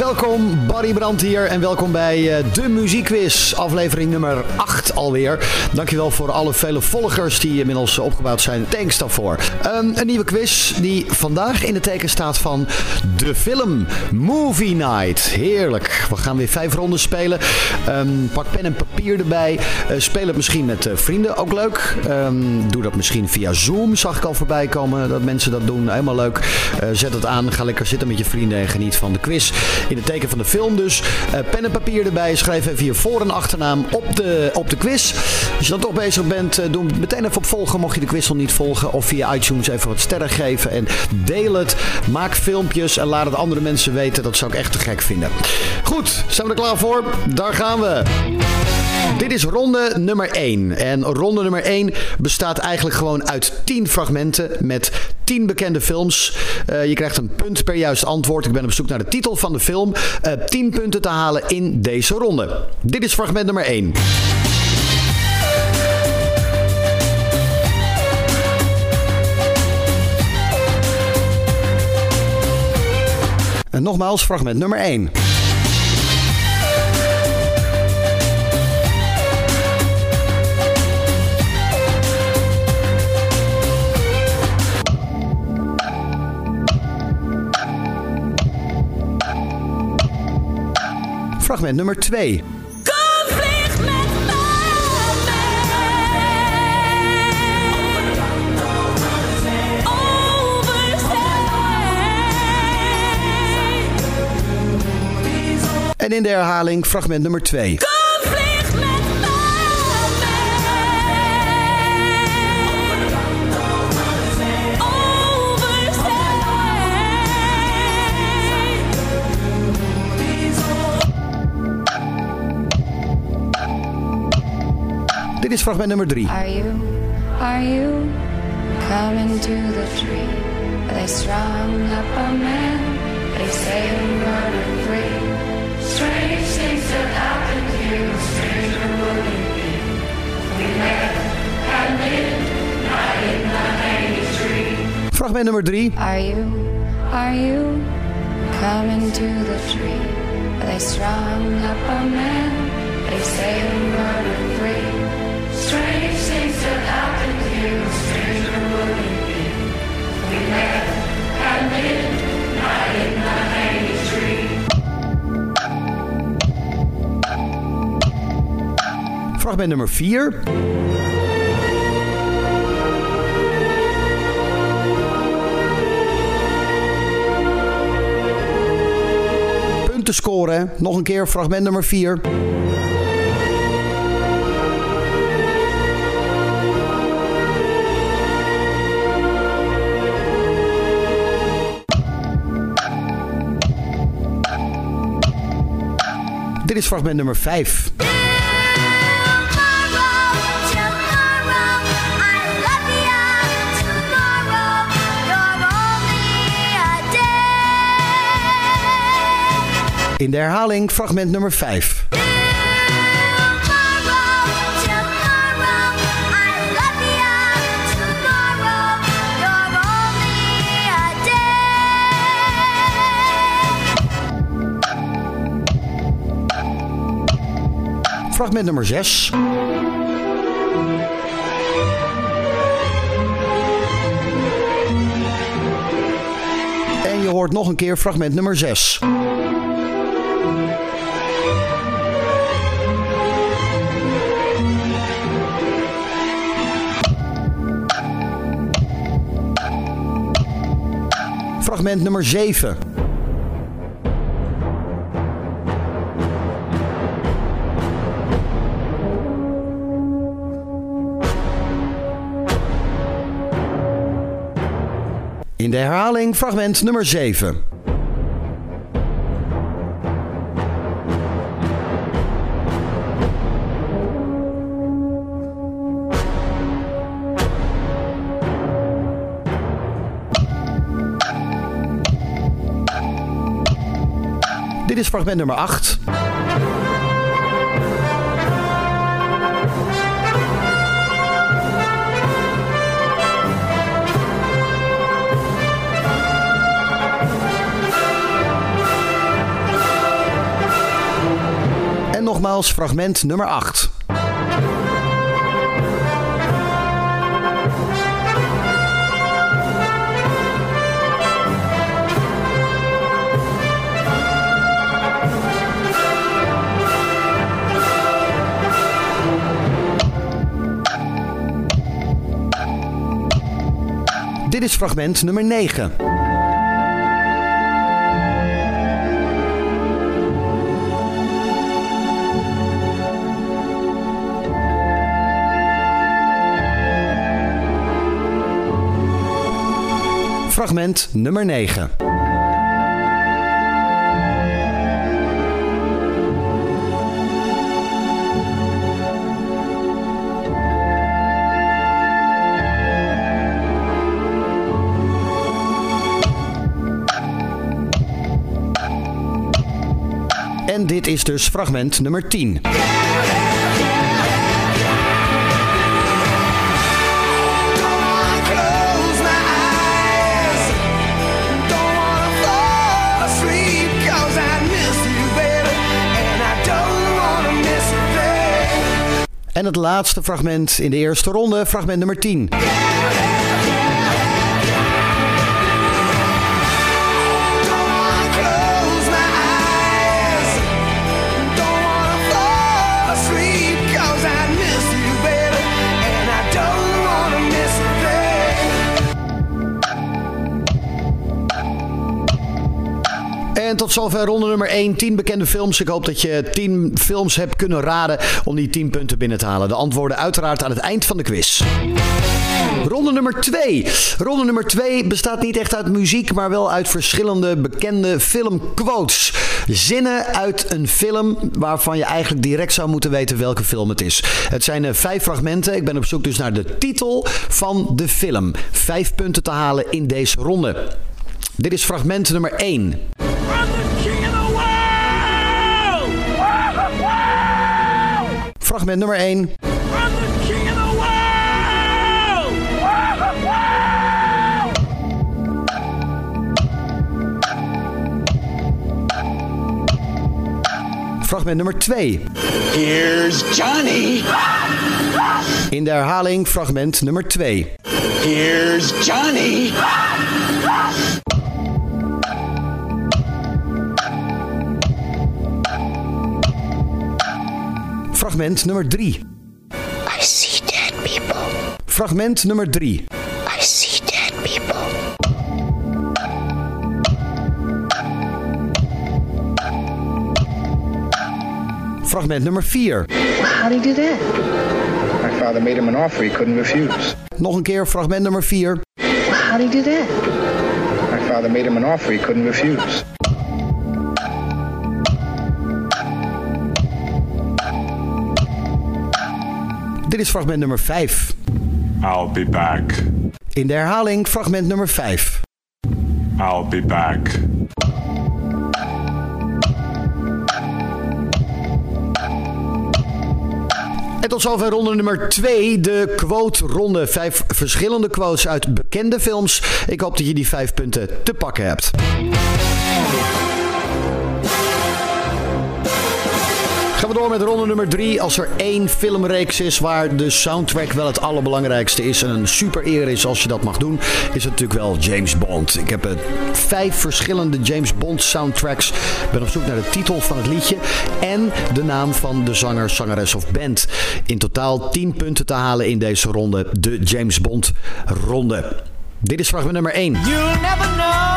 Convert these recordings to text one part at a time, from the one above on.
welkom. Barry Brandt hier en welkom bij uh, de Muziekquiz, aflevering nummer 8 alweer. Dankjewel voor alle vele volgers die inmiddels opgebouwd zijn. Thanks daarvoor. Um, een nieuwe quiz die vandaag in het teken staat van de film Movie Night. Heerlijk. We gaan weer vijf ronden spelen. Um, pak pen en papier erbij. Uh, speel het misschien met uh, vrienden, ook leuk. Um, doe dat misschien via Zoom, zag ik al voorbij komen dat mensen dat doen. Helemaal leuk. zet het aan, ga lekker zitten met je vrienden en geniet van de quiz. In het teken van de film dus. Uh, pen en papier erbij. Schrijf even je voor- en achternaam op de, op de quiz. Als je dan toch bezig bent, uh, doe meteen even op volgen. Mocht je de quiz nog niet volgen. Of via iTunes even wat sterren geven. En deel het. Maak filmpjes en laat het andere mensen weten. Dat zou ik echt te gek vinden. Goed, zijn we er klaar voor? Daar gaan we. Dit is ronde nummer 1. En ronde nummer 1 bestaat eigenlijk gewoon uit 10 fragmenten met 10 bekende films. Uh, je krijgt een punt per juist antwoord. Ik ben op zoek naar de titel van de film. Uh, 10 punten te halen in deze ronde. Dit is fragment nummer 1. En nogmaals, fragment nummer 1. Fragment nummer 2. En in de herhaling fragment nummer 2. Dit is fragment nummer 3. Are you, are you coming to the tree? They strung up a man, they say you're murder free. Strange things that happen to you, stranger would it be? We met, had lived, not in the hanging tree. Fragment nummer 3. Are you, are you coming to the tree? They strung up a man, they say you're murder free. Fragment nummer 4. Punten scoren. Nog een keer fragment nummer 4. Dit is fragment nummer 5. In de herhaling fragment nummer 5. Fragment nummer 6. En je hoort nog een keer fragment nummer 6. Fragment nummer 7. In de herhaling fragment nummer 7. Dit is fragment nummer 8. Nogmaals fragment nummer 8. Dit is fragment nummer 9. Fragment nummer 9. En dit is dus fragment nummer 10. En het laatste fragment in de eerste ronde, fragment nummer 10. En tot zover ronde nummer 1. 10 bekende films. Ik hoop dat je 10 films hebt kunnen raden om die 10 punten binnen te halen. De antwoorden uiteraard aan het eind van de quiz. Ronde nummer 2. Ronde nummer 2 bestaat niet echt uit muziek, maar wel uit verschillende bekende filmquotes. Zinnen uit een film waarvan je eigenlijk direct zou moeten weten welke film het is. Het zijn eh, vijf fragmenten. Ik ben op zoek dus naar de titel van de film. Vijf punten te halen in deze ronde. Dit is fragment nummer 1. Fragment nummer 1. I'm the king of the world! Fragment nummer 2. Here's Johnny. In de herhaling fragment nummer 2. Here's Johnny. Fragment nummer 3. I see dead people. Fragment nummer 3. I see dead people. Fragment nummer 4. How'd he do that? My father made him an offer he couldn't refuse. Nog een keer fragment nummer 4. How'd he do that? My father made him an offer he couldn't refuse. Dit is fragment nummer 5. I'll be back. In de herhaling fragment nummer 5. I'll be back. En tot zover ronde nummer 2, de quote-ronde. Vijf verschillende quotes uit bekende films. Ik hoop dat je die vijf punten te pakken hebt. Gaan we door met ronde nummer 3. Als er één filmreeks is waar de soundtrack wel het allerbelangrijkste is en een super eer is als je dat mag doen, is het natuurlijk wel James Bond. Ik heb eh, vijf verschillende James Bond soundtracks. Ik ben op zoek naar de titel van het liedje en de naam van de zanger, zangeres of band. In totaal 10 punten te halen in deze ronde, de James Bond ronde. Dit is fragment nummer 1. You'll never know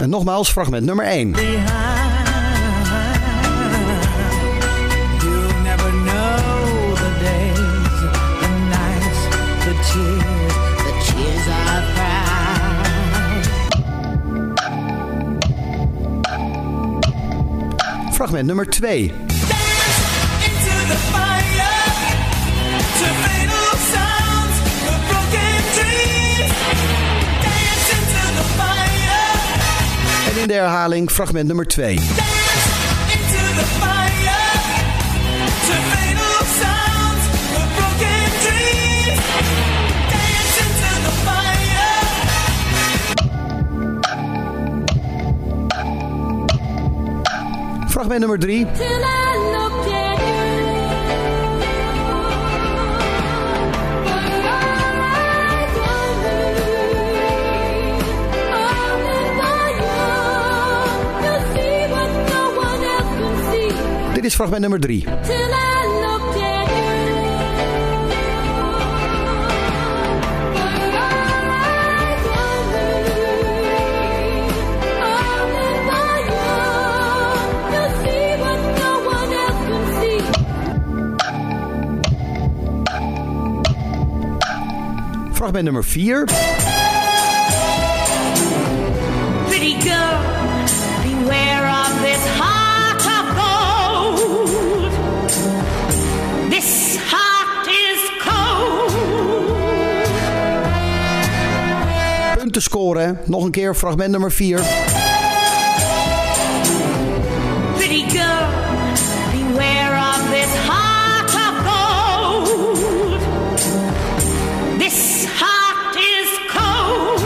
En nogmaals, fragment nummer 1. Fragment nummer 2. En in de herhaling fragment nummer 2. Fragment nummer 3. One else can see. Fragment nummer 4. Punten scoren. Nog een keer fragment nummer 4. Pretty girl, beware of this heart of gold. This heart is cold.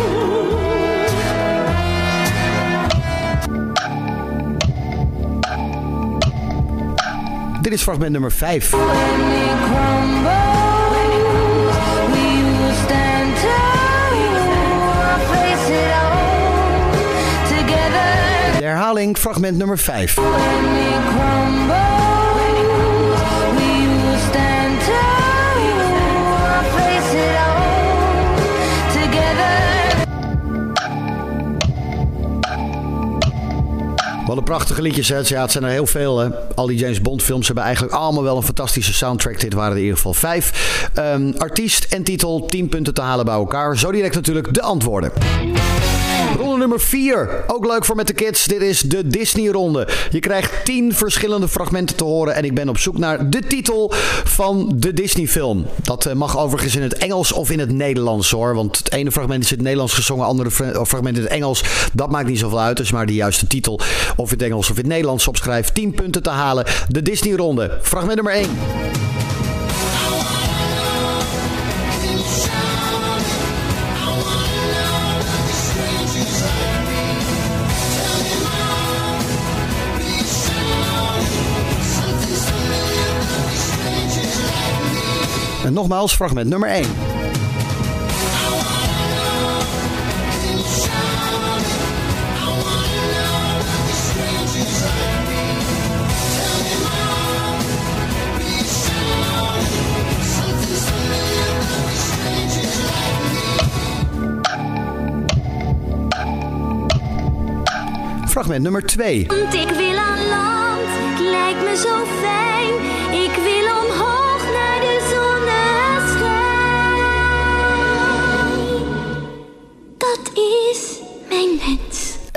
Dit is fragment nummer 5. Fragment nummer 5. When it crumbles, we will stand tall. Face it all together. Wat een prachtige liedjes. Hè? Ja, het zijn er heel veel. Hè? Al die James Bond films hebben eigenlijk allemaal wel een fantastische soundtrack. Dit waren er in ieder geval vijf. Ehm, artiest en titel, 10 punten te halen bij elkaar. Zo direct natuurlijk de antwoorden. Nummer 4. Ook leuk voor met de kids. Dit is de Disney-ronde. Je krijgt 10 verschillende fragmenten te horen. En ik ben op zoek naar de titel van de Disney-film. Dat eh, mag overigens in het Engels of in het Nederlands hoor. Want het ene fragment is in het Nederlands gezongen, het andere fra- fragment in het Engels. Dat maakt niet zoveel uit. Dus maar de juiste titel of in het Engels of in het Nederlands opschrijft. 10 punten te halen. De Disney-ronde. Fragment nummer 1. En nogmaals, fragment nummer 1. Fragment nummer 2. Want ik wil aan land, het lijkt me zo fijn.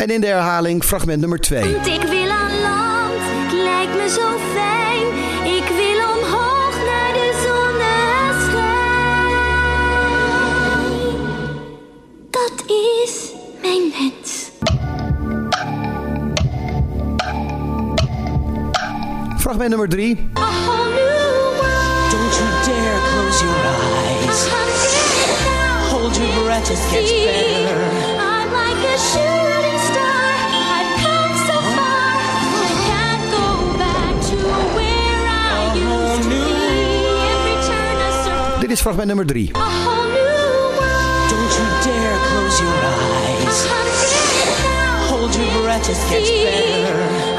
En in de herhaling, fragment nummer 2. Want ik wil aan land, het lijkt me zo fijn. Ik wil omhoog naar de zonneschijn. Dat is mijn wens. Fragment nummer 3. A whole new world. Don't you dare close your eyes. Hold your breath, it gets better. Is fragment nummer 3. A whole new world. Don't you dare close your eyes. Hold your breath, it gets better.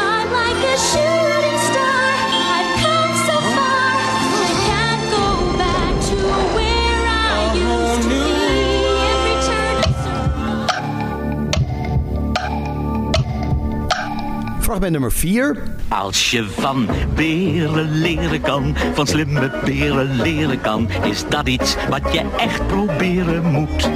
Fragment nummer 4. Als je van beren leren kan, van slimme beren leren kan, is dat iets wat je echt proberen moet.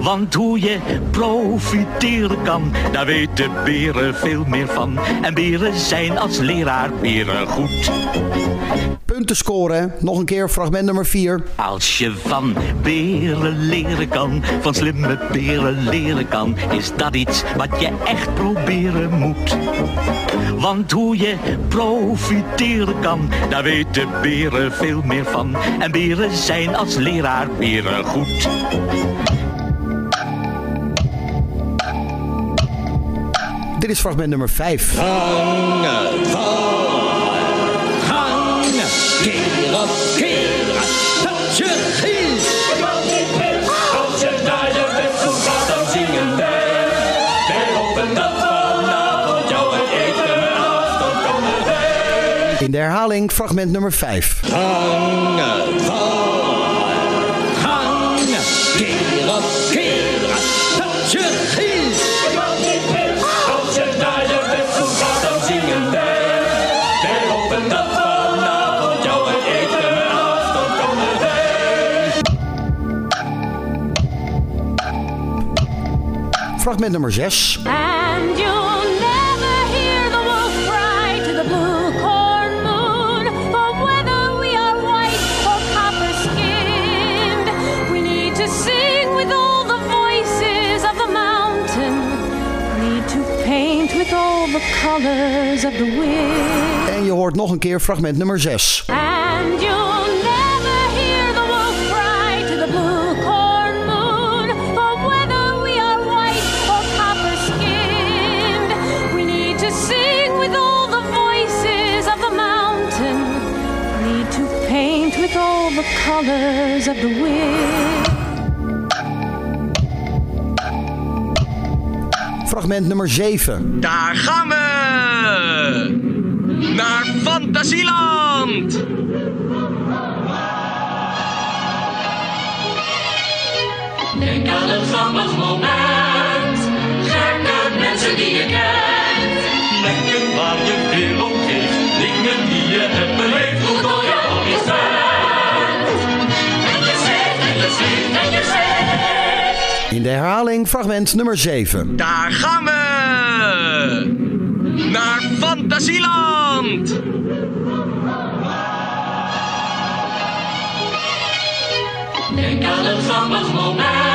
Want hoe je profiteren kan, daar weten beren veel meer van. En beren zijn als leraar beren goed. Punten scoren. Nog een keer fragment nummer 4. Als je van beren leren kan, van slimme beren leren kan, is dat iets wat je echt proberen moet. Want hoe je profiteren kan, daar weten beren veel meer van. En beren zijn als leraar beren goed. Dit is fragment nummer 5. Hangen, vallen, hangen, dat je giet. Als je naar je gaat, dan zingen wij. Wij hopen dat vanavond jou het eten afstand komen wij. In de herhaling fragment nummer 5. Hangen, vallen, Fragment nummer 6. And you'll never hear the wolf cry to the blue corn moon. For whether we are white or copper skinned, we need to sing with all the voices of the mountain. Need to paint with all the colors of the wind. En je hoort nog een keer fragment nummer 6. And you'll colors of the wind. Fragment nummer 7. Daar gaan we! Naar Fantasieland! Denk aan een grappig moment. In de herhaling fragment nummer 7. Daar gaan we! Naar Fantasieland! Denk aan grappig moment.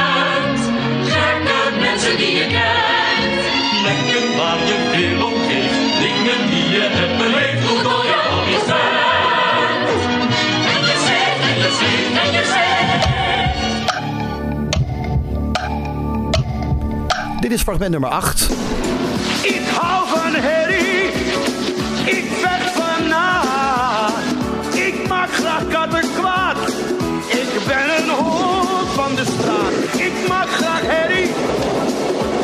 Dit is fragment nummer 8. Ik hou van herrie, ik vecht van naad. Ik maak graag katten kwaad, ik ben een hond van de straat. Ik maak graag herrie,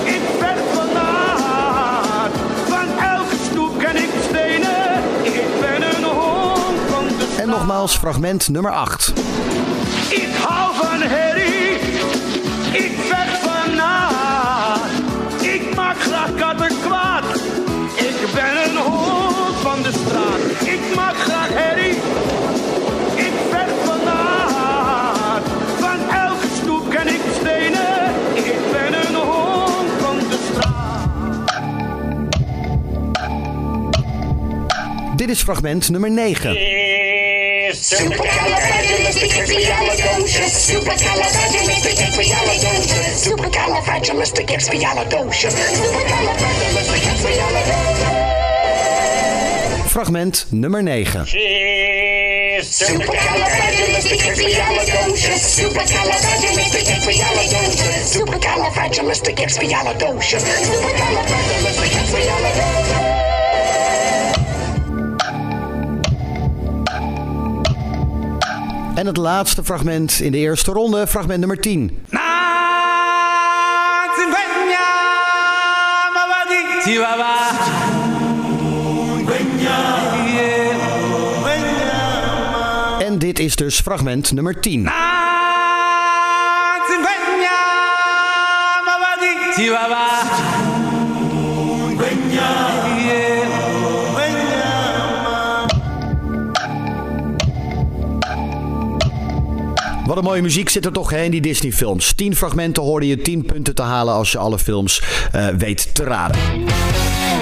ik vecht van naad. Van elke stoep ken ik stenen, ik ben een hond van de straat. En nogmaals fragment nummer 8. Ik hou van herrie, ik vecht Fragment nummer 9. Supercalifragilisticexpialidocious. Supercalifragilisticexpialidocious. Supercalifragilisticexpialidocious. Supercalifragilisticexpialidocious. Fragment nummer 9. Supercalifragilisticexpialidocious. Supercalifragilisticexpialidocious. Supercalifragilisticexpialidocious. Supercalifragilisticexpialidocious. En het laatste fragment in de eerste ronde, fragment nummer 10. En dit is dus fragment nummer 10. Wat een mooie muziek zit er toch hè, in die Disney films. 10 fragmenten hoorde je 10 punten te halen als je alle films eh, weet te raden.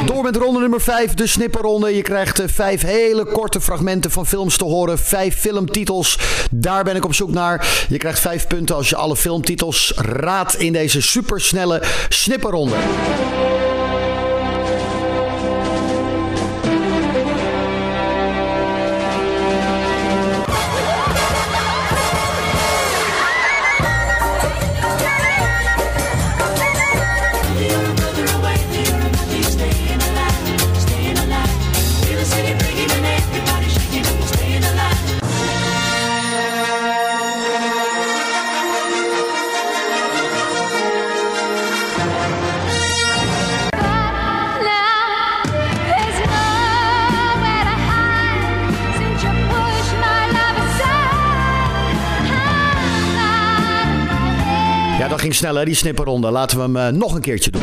Door met ronde nummer 5, de snipperronde. Je krijgt eh, vijf hele korte fragmenten van films te horen. Vijf filmtitels. Daar ben ik op zoek naar. Je krijgt vijf punten als je alle filmtitels raadt in deze supersnelle snipperronde. Ging sneller, die snipperronde. Laten we hem eh, nog een keertje doen.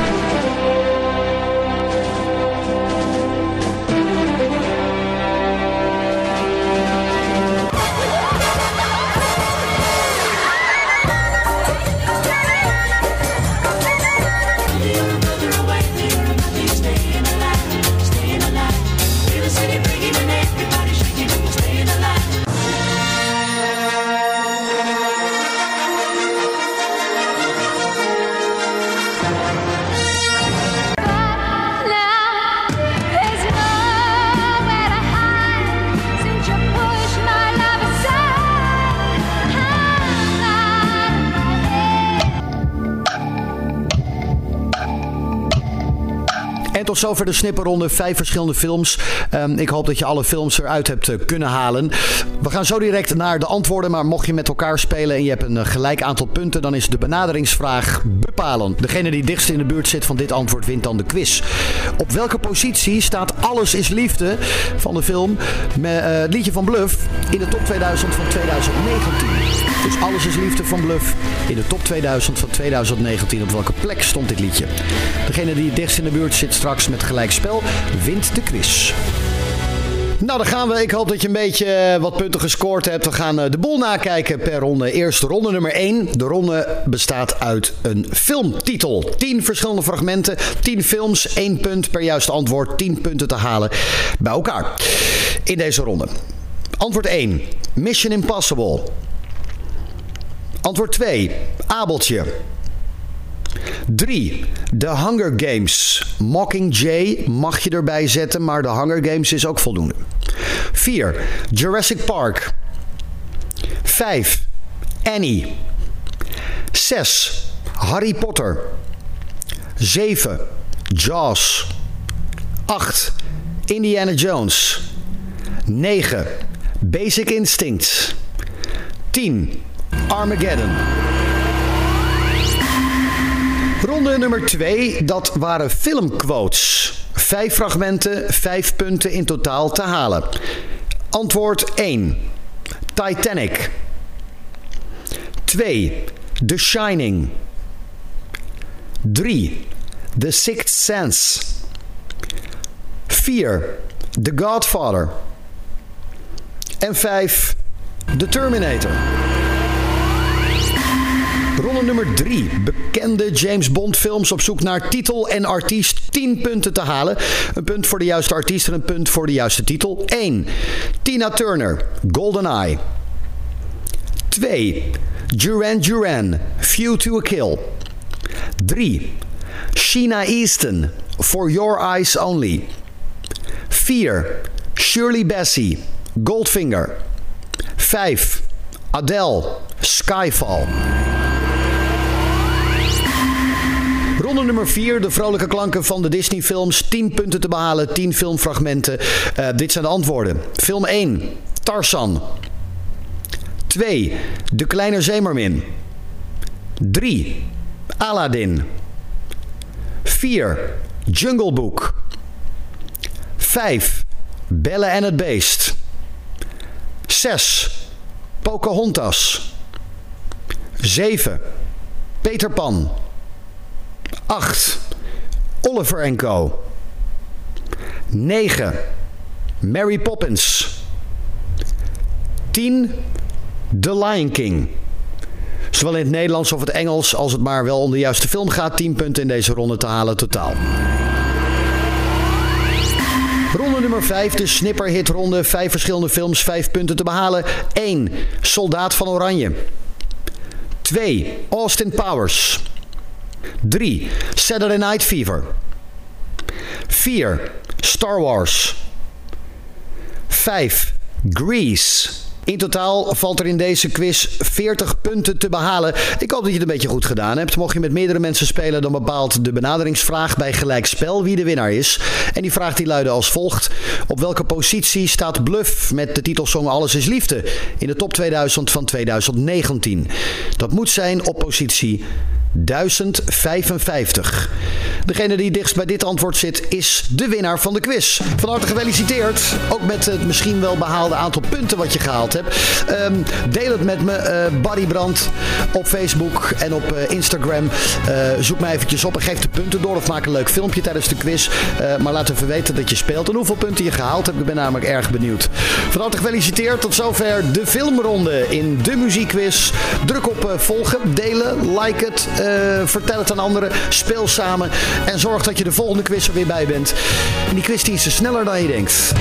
Zover de snipperronde. Vijf verschillende films. Ehm, ik hoop dat je alle films eruit hebt eh, kunnen halen. We gaan zo direct naar de antwoorden. Maar mocht je met elkaar spelen en je hebt een eh, gelijk aantal punten... dan is de benaderingsvraag bepalend. Degene die dichtst in de buurt zit van dit antwoord wint dan de quiz. Op welke positie staat Alles is Liefde van de film... met eh, het liedje van Bluff in de top 2000 van 2019? Dus Alles is Liefde van Bluff in de top 2000 van 2019. Op welke plek stond dit liedje? Degene die het dichtst in de buurt zit straks met gelijk spel, wint de quiz. Nou, dan gaan we. Ik hoop dat je een beetje eh, wat punten gescoord hebt. We gaan eh, de boel nakijken per ronde. Eerst ronde nummer 1. De ronde bestaat uit een filmtitel. 10 verschillende fragmenten, 10 films, 1 punt per juiste antwoord. 10 punten te halen bij elkaar in deze ronde. Antwoord 1. Mission Impossible. Antwoord 2. Abeltje. 3. The Hunger Games. Mockingjay mag je erbij zetten, maar The Hunger Games is ook voldoende. 4. Jurassic Park. 5. Annie. 6. Harry Potter. 7. Jaws. 8. Indiana Jones. 9. Basic Instinct. 10. Armageddon. Ronde nummer 2, dat waren filmquotes. Vijf fragmenten, vijf punten in totaal te halen. Antwoord 1. Titanic. 2. The Shining. 3. The Sixth Sense. 4. The Godfather. En 5. The Terminator. Ronde nummer 3. Bekende James Bond films op zoek naar titel en artiest. 10 punten te halen. Een punt voor de juiste artiest en een punt voor de juiste titel. 1. Tina Turner. GoldenEye. 2. Duran Duran. View to a Kill. 3. Sheena Easton. For Your Eyes Only. 4. Shirley Bassey. Goldfinger. 5. Adele. Skyfall. Ronde nummer 4, de vrolijke klanken van de Disney-films. 10 punten te behalen, 10 filmfragmenten. Eh, dit zijn de antwoorden. Film 1, Tarzan. 2, De Kleine Zeemermin. 3, Aladdin. 4, Jungle Book. 5, Belle en het Beest. 6, Pocahontas. 7, Peter Pan. 8. Oliver Co. 9. Mary Poppins. 10. The Lion King. Zowel in het Nederlands of het Engels, als het maar wel om de juiste film gaat, 10 punten in deze ronde te halen totaal. Ronde nummer 5, de snipperhitronde. Vijf verschillende films, vijf punten te behalen. 1. Soldaat van Oranje. 2. Austin Powers. 3. Saturday Night Fever. 4. Star Wars. 5. Grease. In totaal valt er in deze quiz 40 punten te behalen. Ik hoop dat je het een beetje goed gedaan hebt. Mocht je met meerdere mensen spelen, dan bepaalt de benaderingsvraag bij gelijk spel wie de winnaar is. En die vraag die luidde als volgt. Op welke positie staat Bluff met de titelsong Alles is Liefde in de top 2000 van 2019? Dat moet zijn op positie 1055. Degene die dichtst bij dit antwoord zit is de winnaar van de quiz. Van harte gefeliciteerd. Ook met het misschien wel behaalde aantal punten wat je gehaald hebt. Ehm, deel het met me, eh Barry Brand, op Facebook en op eh, Instagram. Eh, zoek mij eventjes op en geef de punten door of maak een leuk filmpje tijdens de quiz. Maar laat even weten dat je speelt en hoeveel punten je gehaald hebt. Ik ben namelijk erg benieuwd. Van harte gefeliciteerd. Tot zover de filmronde in de muziekquiz. Druk op volgen, delen, like het, vertel het aan anderen, speel samen en zorg dat je de volgende quiz er weer bij bent. En die quiz die is sneller dan je denkt.